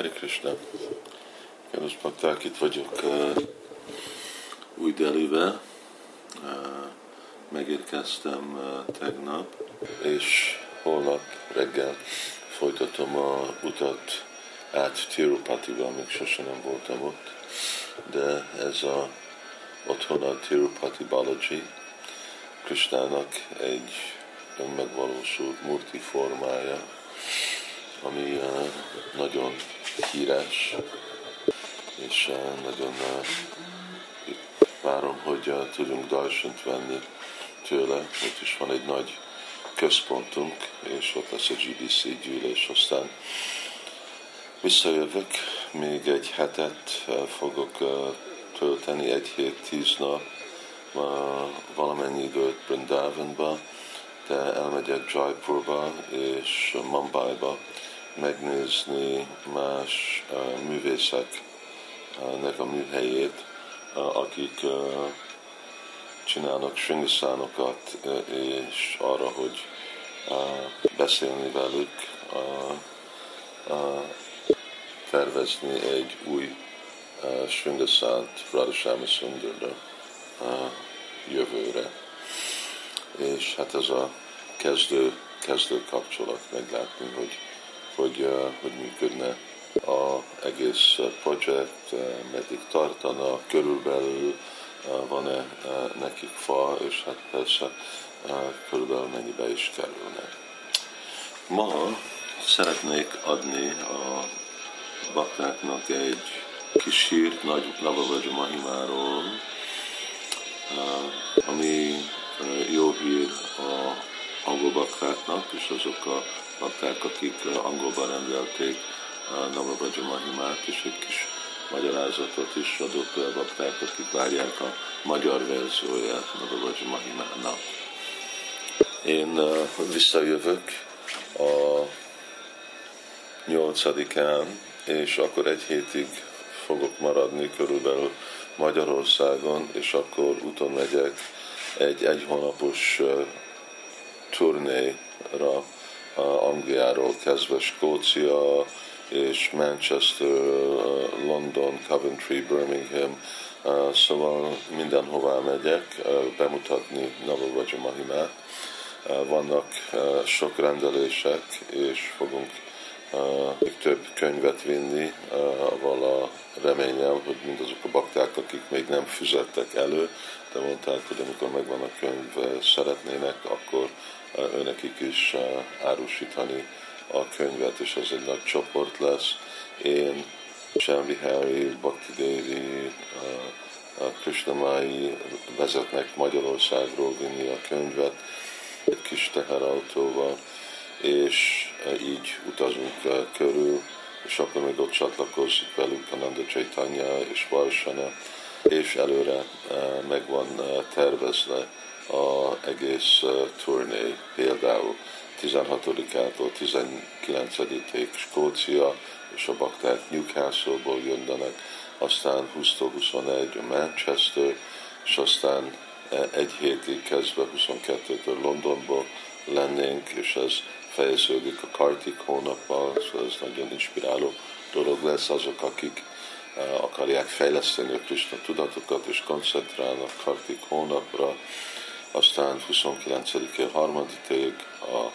Hare Krishna. Kedves bakták, itt vagyok uh, új Delibe. Uh, megérkeztem uh, tegnap, és holnap reggel folytatom a utat át Tirupatiba, még sosem nem voltam ott, de ez a otthon a Tirupati Balaji, Kristának egy önmegvalósult murti formája, ami uh, nagyon híres, és uh, nagyon uh, várom, hogy uh, tudjunk darsant venni tőle. Ott is van egy nagy központunk, és ott lesz a GBC gyűlés, aztán visszajövök, még egy hetet fogok tölteni, egy hét, tíz nap, valamennyi időt Brindavanba, de elmegyek Jaipurba és Mumbaiba megnézni más művészeknek a műhelyét, akik csinálnak sringaszánokat, és arra, hogy beszélni velük, tervezni egy új sringaszánt Radhashyama Sundarra jövőre. És hát ez a kezdő, kezdő kapcsolat meglátni, hogy hogy, hogy működne az egész projekt, meddig tartana, körülbelül van-e nekik fa, és hát persze körülbelül mennyibe is kerülne. Ma szeretnék adni a baktáknak egy kis hírt Nagy Navavaja Mahimáról, ami baktáknak, és azok a bakták, akik angolban rendelték Navabraja Mahimát, és egy kis magyarázatot is adott a bakták, akik várják a magyar verzióját Navabraja Mahimának. Én visszajövök a nyolcadikán, és akkor egy hétig fogok maradni körülbelül Magyarországon, és akkor úton megyek egy egy hónapos turnéra Angliáról kezdve Skócia és Manchester, London, Coventry, Birmingham, szóval mindenhová megyek bemutatni Navavaja Mahimát. Vannak sok rendelések, és fogunk még több könyvet vinni, avval a reményel, hogy mindazok a bakták, akik még nem fizettek elő, de mondták, hogy amikor megvan a könyv, szeretnének, akkor önekik is árusítani a könyvet, és ez egy nagy csoport lesz. Én, Semmi Harry, Bhakti Devi, Krishnamai vezetnek Magyarországról vinni a könyvet egy kis teherautóval, és így utazunk körül, és akkor még ott csatlakozik velük a Nanda Chaitanya és Varsana, és előre meg van tervezve az egész turné, például 16-ától 19-ig Skócia, és a bakták Newcastle-ból jönnek, aztán 20-21 Manchester, és aztán egy hétig kezdve 22-től Londonból lennénk, és ez fejeződik a Kartik hónappal, szóval ez nagyon inspiráló dolog lesz azok, akik akarják fejleszteni a Krishna tudatokat, és koncentrálnak Kartik hónapra, aztán 29-én harmadikig a,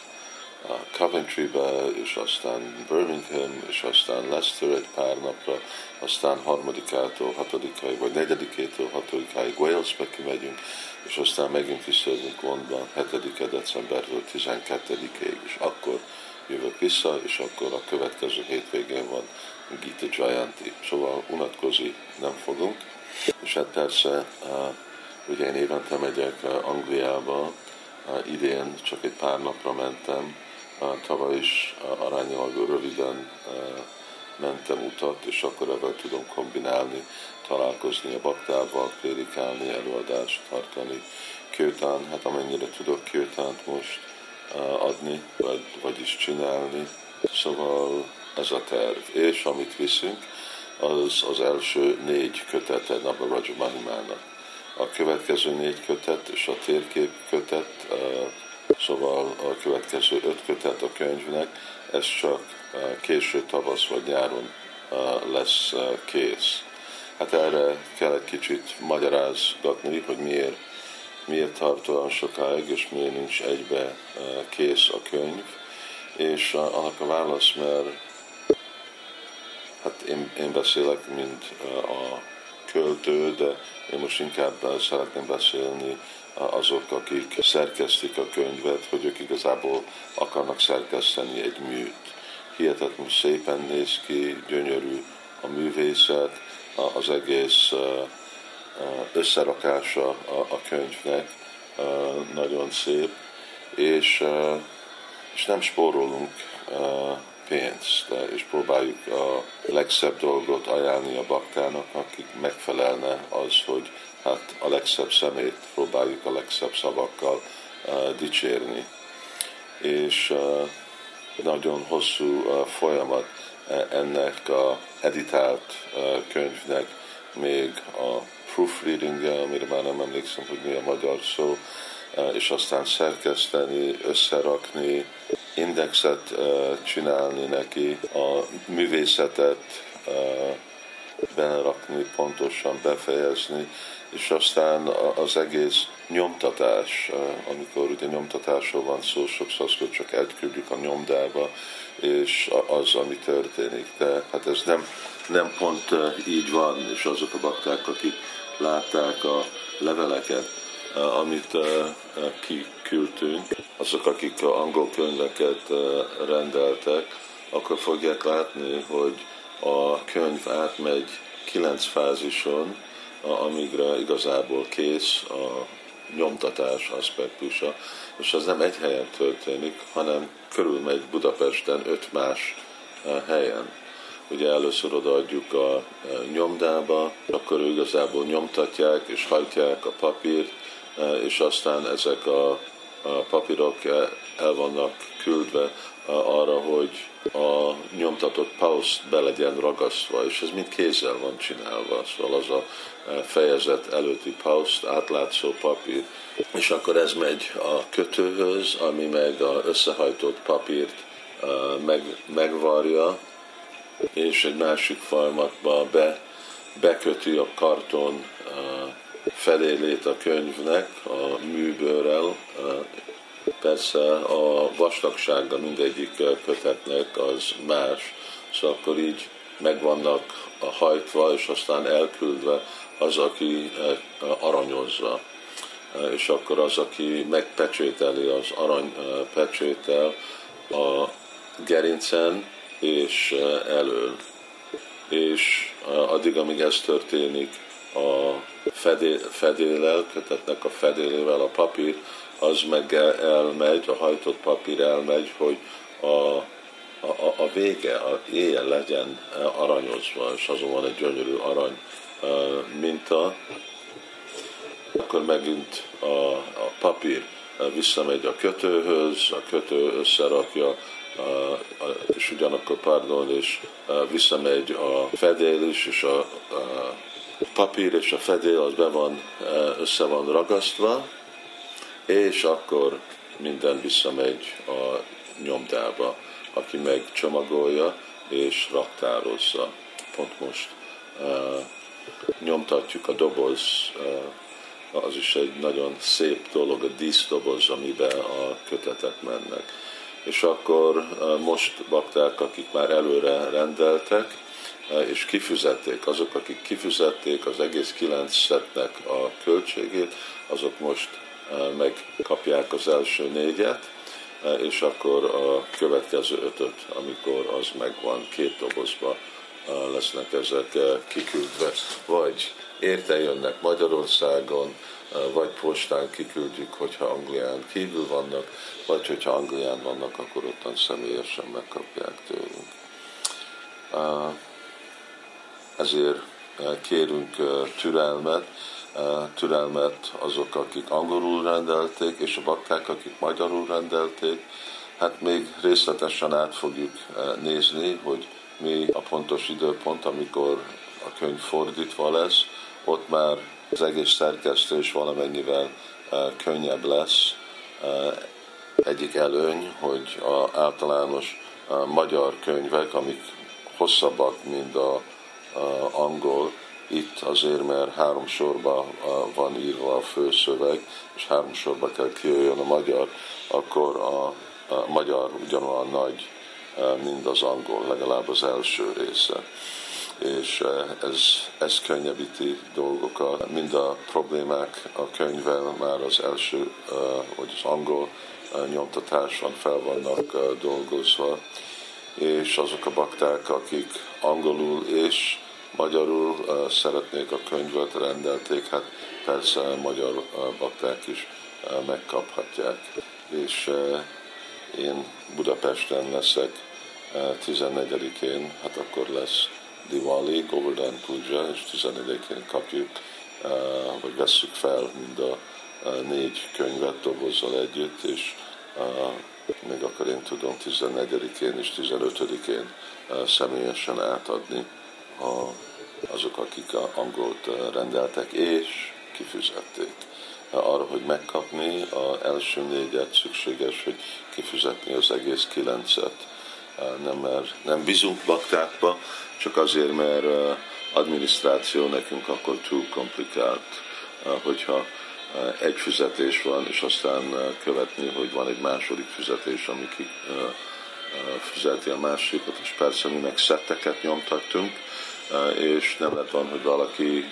Coventry-be, és aztán Birmingham, és aztán Leicester egy pár napra, aztán harmadikától hatodikáig, vagy negyedikétől hatodikáig Walesbe kimegyünk, és aztán megint visszajövünk Londonban 7 decembertől 12-ig, és akkor jövök vissza, és akkor a következő hétvégén van Gita Jayanti. Szóval unatkozni nem fogunk, és hát persze Ugye én évente megyek eh, Angliába, eh, idén csak egy pár napra mentem, eh, tavaly is aránylag röviden mentem utat, és akkor ebben tudom kombinálni, találkozni a baktával, prédikálni, előadást tartani, kőtán, hát amennyire tudok kőtánt most adni, vagy, vagyis csinálni. Szóval ez a terv. És amit viszünk, az az első négy kötete Nabaraja Mahimának a következő négy kötet és a térkép kötet, szóval a következő öt kötet a könyvnek, ez csak késő tavasz vagy nyáron lesz kész. Hát erre kell egy kicsit magyarázgatni, hogy miért, miért tart olyan sokáig, és miért nincs egybe kész a könyv. És annak a válasz, mert én, én beszélek, mint a költő, de én most inkább szeretném beszélni azok, akik szerkesztik a könyvet, hogy ők igazából akarnak szerkeszteni egy műt. Hihetetlenül szépen néz ki, gyönyörű a művészet, az egész összerakása a könyvnek nagyon szép, és, és nem spórolunk pénzt, és próbáljuk a legszebb dolgot ajánlani a baktának, akik megfelelne az, hogy hát a legszebb szemét próbáljuk a legszebb szavakkal uh, dicsérni. És uh, nagyon hosszú uh, folyamat ennek a editált könyvnek még a proofreading amire már nem emlékszem, hogy mi a magyar szó, és aztán szerkeszteni, összerakni, indexet csinálni neki, a művészetet belerakni, pontosan befejezni, és aztán az egész nyomtatás, amikor ugye nyomtatásról van szó, sokszor azt csak elküldjük a nyomdába, és az, ami történik. De hát ez nem, nem pont így van, és azok a bakták, akik látták a leveleket, amit kiküldtünk, azok, akik a angol könyveket rendeltek, akkor fogják látni, hogy a könyv átmegy kilenc fázison, amígre igazából kész a nyomtatás aspektusa, és az nem egy helyen történik, hanem körülmegy Budapesten öt más e, helyen. Ugye először odaadjuk a e, nyomdába, akkor ő igazából nyomtatják és hajtják a papírt, és aztán ezek a papírok el vannak küldve arra, hogy a nyomtatott pauszt be legyen ragasztva, és ez mind kézzel van csinálva, szóval az a fejezet előtti pauszt, átlátszó papír, és akkor ez megy a kötőhöz, ami meg a összehajtott papírt meg, megvarja, és egy másik folyamatba be, beköti a karton fedélét a könyvnek a műbőrrel, Persze a vastagsága mindegyik kötetnek az más, szóval akkor így megvannak a hajtva, és aztán elküldve az, aki aranyozza. És akkor az, aki megpecsételi az aranypecsétel eh, a gerincen és elől. És addig, amíg ez történik, a fedé, fedélel, kötetnek a fedélével a papír, az meg elmegy, a hajtott papír elmegy, hogy a, a, a vége, a éjjel legyen aranyozva, és azon van egy gyönyörű arany minta, akkor megint a, a papír visszamegy a kötőhöz, a kötő összerakja, és ugyanakkor, pardon, és visszamegy a fedél is, és a, a papír és a fedél az be van, össze van ragasztva, és akkor minden visszamegy a nyomdába, aki meg csomagolja és raktározza. Pont most nyomtatjuk a doboz, az is egy nagyon szép dolog, a díszdoboz, amiben a kötetek mennek. És akkor uh, most bakták, akik már előre rendeltek, és kifizették, azok, akik kifizették az egész kilenc szetnek a költségét, azok most megkapják az első négyet, és akkor a következő ötöt, amikor az megvan, két dobozba lesznek ezek kiküldve. Vagy érte jönnek Magyarországon, vagy postán kiküldjük, hogyha Anglián kívül vannak, vagy hogyha Anglián vannak, akkor ottan személyesen megkapják tőlünk. Ezért kérünk türelmet, türelmet azok, akik angolul rendelték, és a bakták, akik magyarul rendelték. Hát még részletesen át fogjuk nézni, hogy mi a pontos időpont, amikor a könyv fordítva lesz. Ott már az egész szerkesztés valamennyivel könnyebb lesz. Egyik előny, hogy a általános magyar könyvek, amik hosszabbak, mint a angol, itt azért, mert három sorban van írva a főszöveg, és három sorban kell kijöjjön a magyar, akkor a, a magyar ugyanolyan nagy, mint az angol, legalább az első része. És ez, ez könnyebbíti dolgokat. Mind a problémák a könyvvel már az első, vagy az angol nyomtatáson fel vannak dolgozva, és azok a bakták, akik angolul és magyarul szeretnék a könyvet, rendelték, hát persze magyar bakták is megkaphatják. És én Budapesten leszek 14-én, hát akkor lesz Diwali, Govardhan Puja, és 14-én kapjuk, vagy vesszük fel mind a négy könyvet dobozzal együtt, és még akkor én tudom 14-én és 15-én személyesen átadni a, azok, akik a angolt rendeltek, és kifizették. Arra, hogy megkapni az első négyet szükséges, hogy kifizetni az egész kilencet. Nem, mert nem bízunk baktákba, csak azért, mert adminisztráció nekünk akkor túl komplikált, hogyha egy fizetés van, és aztán követni, hogy van egy második fizetés, ami ki fizeti a másikat, és persze mi meg szetteket nyomtattunk, és nem lett van, hogy valaki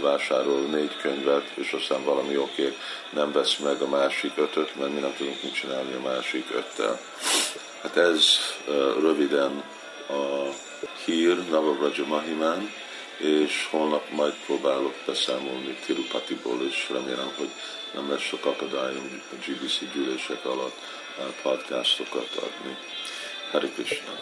vásárol négy könyvet, és aztán valami oké nem vesz meg a másik ötöt, mert mi nem tudunk mit csinálni a másik öttel. Hát ez röviden a hír Navavraja Mahimán, és holnap majd próbálok beszámolni Tirupatiból, és remélem, hogy nem lesz sok akadályom a GBC gyűlések alatt podcastokat adni. Hari Krishna.